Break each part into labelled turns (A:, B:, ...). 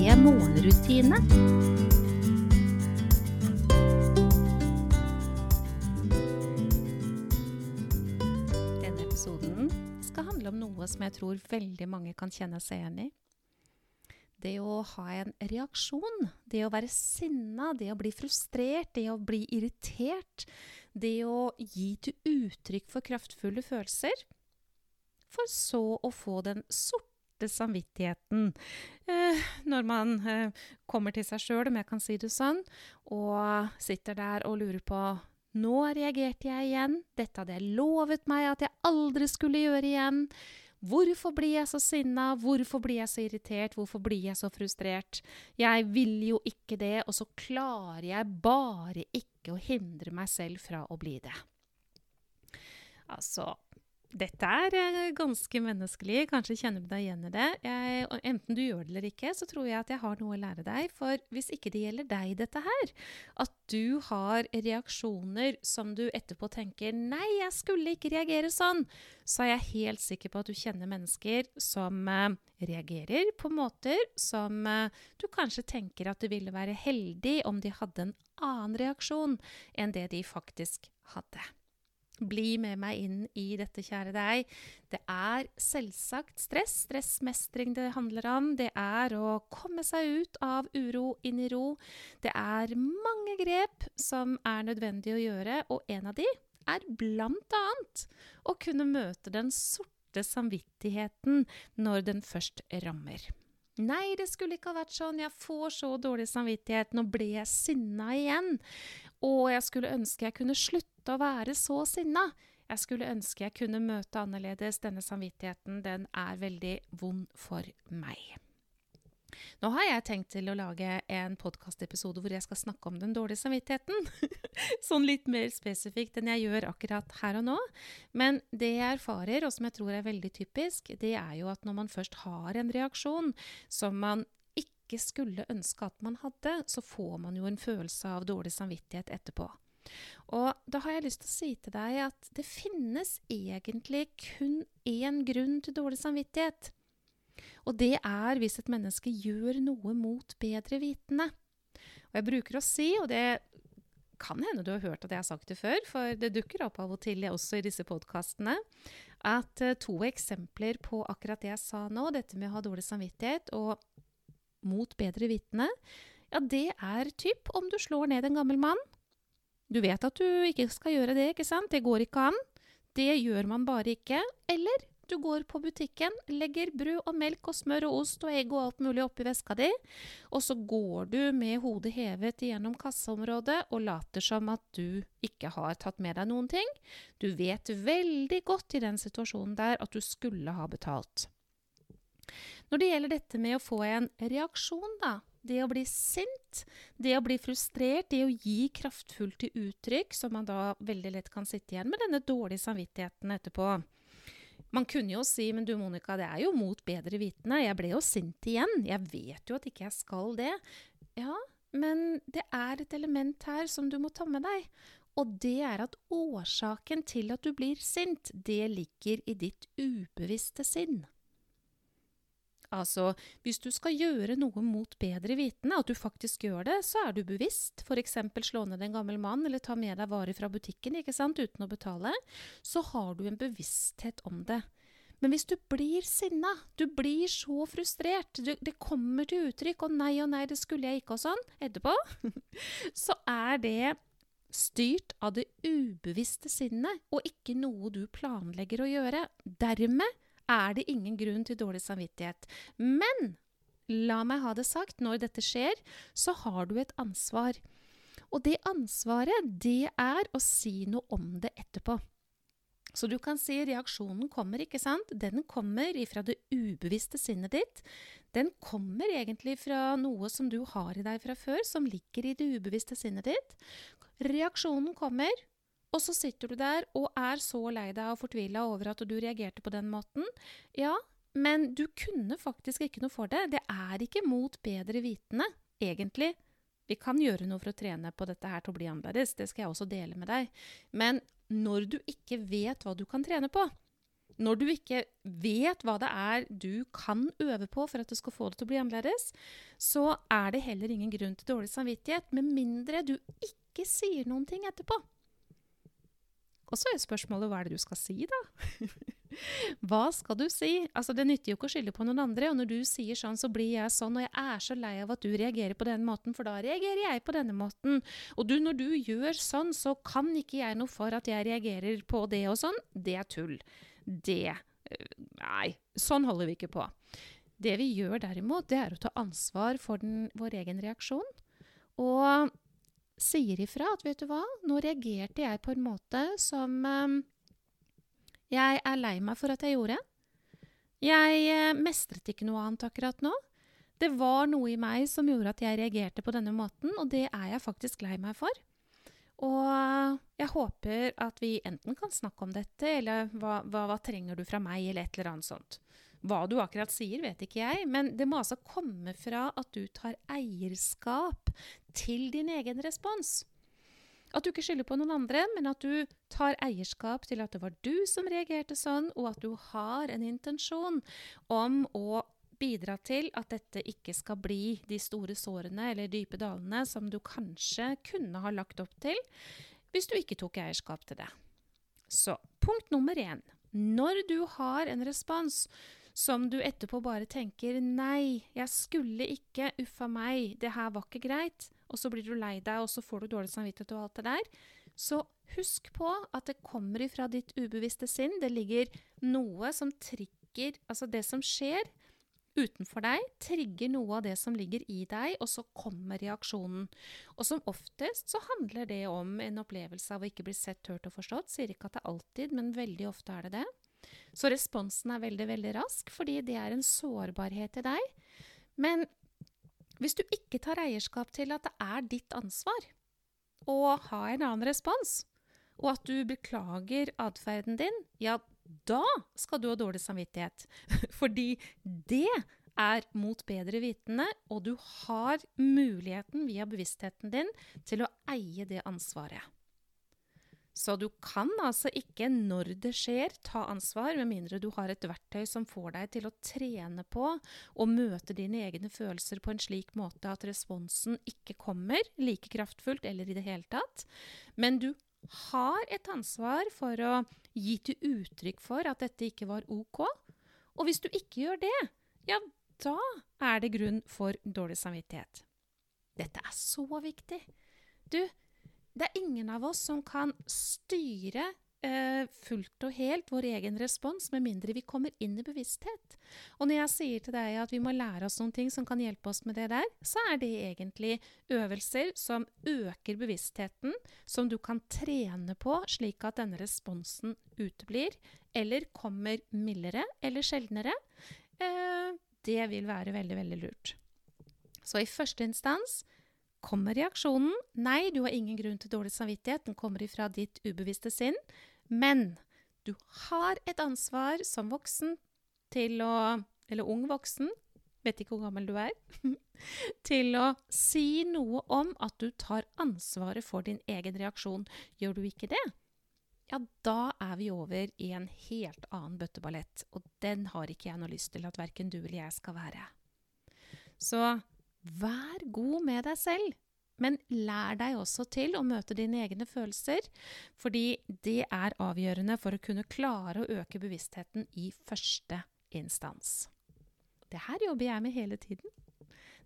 A: morgenrutine. Denne episoden skal handle om noe som jeg tror veldig mange kan kjenne seg igjen i. Det å ha en reaksjon, det å være sinna, det å bli frustrert, det å bli irritert, det å gi til uttrykk for kraftfulle følelser, for så å få den sorte samvittigheten eh, når man eh, kommer til seg sjøl, om jeg kan si det sånn, og sitter der og lurer på nå reagerte jeg igjen, dette hadde jeg lovet meg at jeg aldri skulle gjøre igjen. Hvorfor blir jeg så sinna, hvorfor blir jeg så irritert, hvorfor blir jeg så frustrert? Jeg vil jo ikke det, og så klarer jeg bare ikke å hindre meg selv fra å bli det. Altså, dette er eh, ganske menneskelig, kanskje kjenner du deg igjen i det. Jeg, enten du gjør det eller ikke, så tror jeg at jeg har noe å lære deg. For hvis ikke det gjelder deg, dette her, at du har reaksjoner som du etterpå tenker 'nei, jeg skulle ikke reagere sånn', så er jeg helt sikker på at du kjenner mennesker som eh, reagerer på måter som eh, du kanskje tenker at det ville være heldig om de hadde en annen reaksjon enn det de faktisk hadde. Bli med meg inn i dette, kjære deg. Det er selvsagt stress, stressmestring det handler om. Det er å komme seg ut av uro inn i ro. Det er mange grep som er nødvendig å gjøre, og en av de er blant annet å kunne møte den sorte samvittigheten når den først rammer. Nei, det skulle ikke ha vært sånn, jeg får så dårlig samvittighet, nå ble jeg sinna igjen. Og jeg skulle ønske jeg kunne slutte å være så sinna. Jeg skulle ønske jeg kunne møte annerledes. Denne samvittigheten, den er veldig vond for meg. Nå har jeg tenkt til å lage en podkastepisode hvor jeg skal snakke om den dårlige samvittigheten. sånn litt mer spesifikt enn jeg gjør akkurat her og nå. Men det jeg erfarer, og som jeg tror er veldig typisk, det er jo at når man først har en reaksjon som man ikke skulle ønske at man hadde, så får man jo en følelse av dårlig samvittighet etterpå. Og da har jeg lyst til å si til deg at det finnes egentlig kun én grunn til dårlig samvittighet. Og det er hvis et menneske gjør noe mot bedre vitende. Og jeg bruker å si, og det kan hende du har hørt at jeg har sagt det før, for det dukker opp av og til også i disse podkastene, at uh, to eksempler på akkurat det jeg sa nå, dette med å ha dårlig samvittighet og mot bedre vitende, ja, det er typ om du slår ned en gammel mann. Du vet at du ikke skal gjøre det, ikke sant? Det går ikke an. Det gjør man bare ikke. Eller du går på butikken, legger brød og melk og smør og ost og egg og alt mulig oppi veska di, og så går du med hodet hevet gjennom kasseområdet og later som at du ikke har tatt med deg noen ting. Du vet veldig godt i den situasjonen der at du skulle ha betalt. Når det gjelder dette med å få en reaksjon, da, det å bli sint, det å bli frustrert, det å gi kraftfullt til uttrykk, som man da veldig lett kan sitte igjen med denne dårlige samvittigheten etterpå. Man kunne jo si men du Monica, det er jo mot bedre vitende. Jeg ble jo sint igjen. Jeg vet jo at ikke jeg skal det. Ja, men det er et element her som du må ta med deg. Og det er at årsaken til at du blir sint, det ligger i ditt ubevisste sinn. Altså, hvis du skal gjøre noe mot bedre vitende, at du faktisk gjør det, så er du bevisst, f.eks. slå ned en gammel mann eller ta med deg varer fra butikken ikke sant, uten å betale, så har du en bevissthet om det. Men hvis du blir sinna, du blir så frustrert, du, det kommer til uttrykk 'å nei, å nei, det skulle jeg ikke', og sånn, etterpå, så er det styrt av det ubevisste sinnet, og ikke noe du planlegger å gjøre. Dermed er det ingen grunn til dårlig samvittighet. Men la meg ha det sagt, når dette skjer, så har du et ansvar. Og det ansvaret, det er å si noe om det etterpå. Så du kan si reaksjonen kommer, ikke sant? Den kommer ifra det ubevisste sinnet ditt. Den kommer egentlig fra noe som du har i deg fra før, som ligger i det ubevisste sinnet ditt. Reaksjonen kommer, og så sitter du der og er så lei deg og fortvila over at du reagerte på den måten. Ja, men du kunne faktisk ikke noe for det. Det er ikke mot bedre vitende, egentlig. Vi kan gjøre noe for å trene på dette her til å bli annerledes, det skal jeg også dele med deg. Men når du ikke vet hva du kan trene på, når du ikke vet hva det er du kan øve på for at du skal få det til å bli annerledes, så er det heller ingen grunn til dårlig samvittighet, med mindre du ikke sier noen ting etterpå. Og så er spørsmålet hva er det du skal si, da? Hva skal du si? Altså, Det nytter jo ikke å skylde på noen andre. Og når du sier sånn, så blir jeg sånn. Og jeg er så lei av at du reagerer på den måten, for da reagerer jeg på denne måten. Og du, når du gjør sånn, så kan ikke jeg noe for at jeg reagerer på det og sånn. Det er tull. Det eh, Nei, sånn holder vi ikke på. Det vi gjør derimot, det er å ta ansvar for den, vår egen reaksjon. Og sier ifra at vet du hva, nå reagerte jeg på en måte som eh, jeg er lei meg for at jeg gjorde. Jeg eh, mestret ikke noe annet akkurat nå. Det var noe i meg som gjorde at jeg reagerte på denne måten, og det er jeg faktisk lei meg for. Og jeg håper at vi enten kan snakke om dette, eller hva, hva, hva, trenger du fra meg, eller et eller annet sånt. Hva du akkurat sier, vet ikke jeg, men det må altså komme fra at du tar eierskap til din egen respons. At du ikke skylder på noen andre, men at du tar eierskap til at det var du som reagerte sånn, og at du har en intensjon om å bidra til at dette ikke skal bli de store sårene eller dype dalene som du kanskje kunne ha lagt opp til hvis du ikke tok eierskap til det. Så punkt nummer én. Når du har en respons som du etterpå bare tenker 'nei, jeg skulle ikke, uffa meg, det her var ikke greit', og så blir du lei deg, og så får du dårlig samvittighet og alt det der. Så husk på at det kommer ifra ditt ubevisste sinn. Det ligger noe som trigger Altså det som skjer utenfor deg, trigger noe av det som ligger i deg, og så kommer reaksjonen. Og som oftest så handler det om en opplevelse av å ikke bli sett, hørt og forstått. Sier ikke at det er alltid, men veldig ofte er det det. Så responsen er veldig, veldig rask, fordi det er en sårbarhet i deg. Men hvis du ikke tar eierskap til at det er ditt ansvar å ha en annen respons, og at du beklager atferden din, ja, da skal du ha dårlig samvittighet. Fordi det er mot bedre vitende, og du har muligheten via bevisstheten din til å eie det ansvaret. Så du kan altså ikke, når det skjer, ta ansvar, med mindre du har et verktøy som får deg til å trene på å møte dine egne følelser på en slik måte at responsen ikke kommer like kraftfullt eller i det hele tatt. Men du har et ansvar for å gi til uttrykk for at dette ikke var OK. Og hvis du ikke gjør det, ja, da er det grunn for dårlig samvittighet. Dette er så viktig. Du, det er ingen av oss som kan styre eh, fullt og helt vår egen respons, med mindre vi kommer inn i bevissthet. Og når jeg sier til deg at vi må lære oss noen ting som kan hjelpe oss med det der, så er det egentlig øvelser som øker bevisstheten, som du kan trene på, slik at denne responsen uteblir, eller kommer mildere eller sjeldnere. Eh, det vil være veldig, veldig lurt. Så i første instans kommer reaksjonen. Nei, du har ingen grunn til dårlig samvittighet, den kommer ifra ditt ubevisste sinn. Men du har et ansvar som voksen til å Eller ung voksen, vet ikke hvor gammel du er. til å si noe om at du tar ansvaret for din egen reaksjon. Gjør du ikke det, ja, da er vi over i en helt annen bøtteballett. Og den har ikke jeg noe lyst til at verken du eller jeg skal være. Så Vær god med deg selv, men lær deg også til å møte dine egne følelser, fordi det er avgjørende for å kunne klare å øke bevisstheten i første instans. Det her jobber jeg med hele tiden.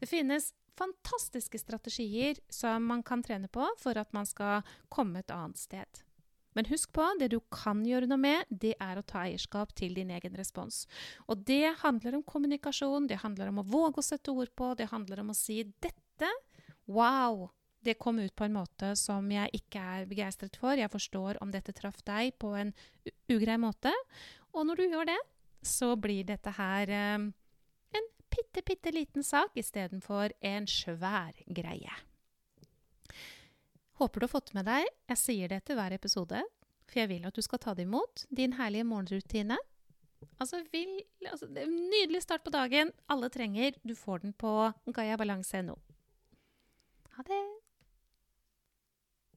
A: Det finnes fantastiske strategier som man kan trene på for at man skal komme et annet sted. Men husk på, det du kan gjøre noe med, det er å ta eierskap til din egen respons. Og det handler om kommunikasjon, det handler om å våge å sette ord på, det handler om å si 'dette', wow, det kom ut på en måte som jeg ikke er begeistret for. Jeg forstår om dette traff deg på en ugrei måte. Og når du gjør det, så blir dette her eh, en bitte, bitte liten sak istedenfor en svær greie. Håper du har fått med deg Jeg sier det etter hver episode, for jeg vil at du skal ta det imot. Din herlige morgenrutine. Altså, vil, altså, det er en Nydelig start på dagen. Alle trenger. Du får den på gayabalanse.no. Ha det.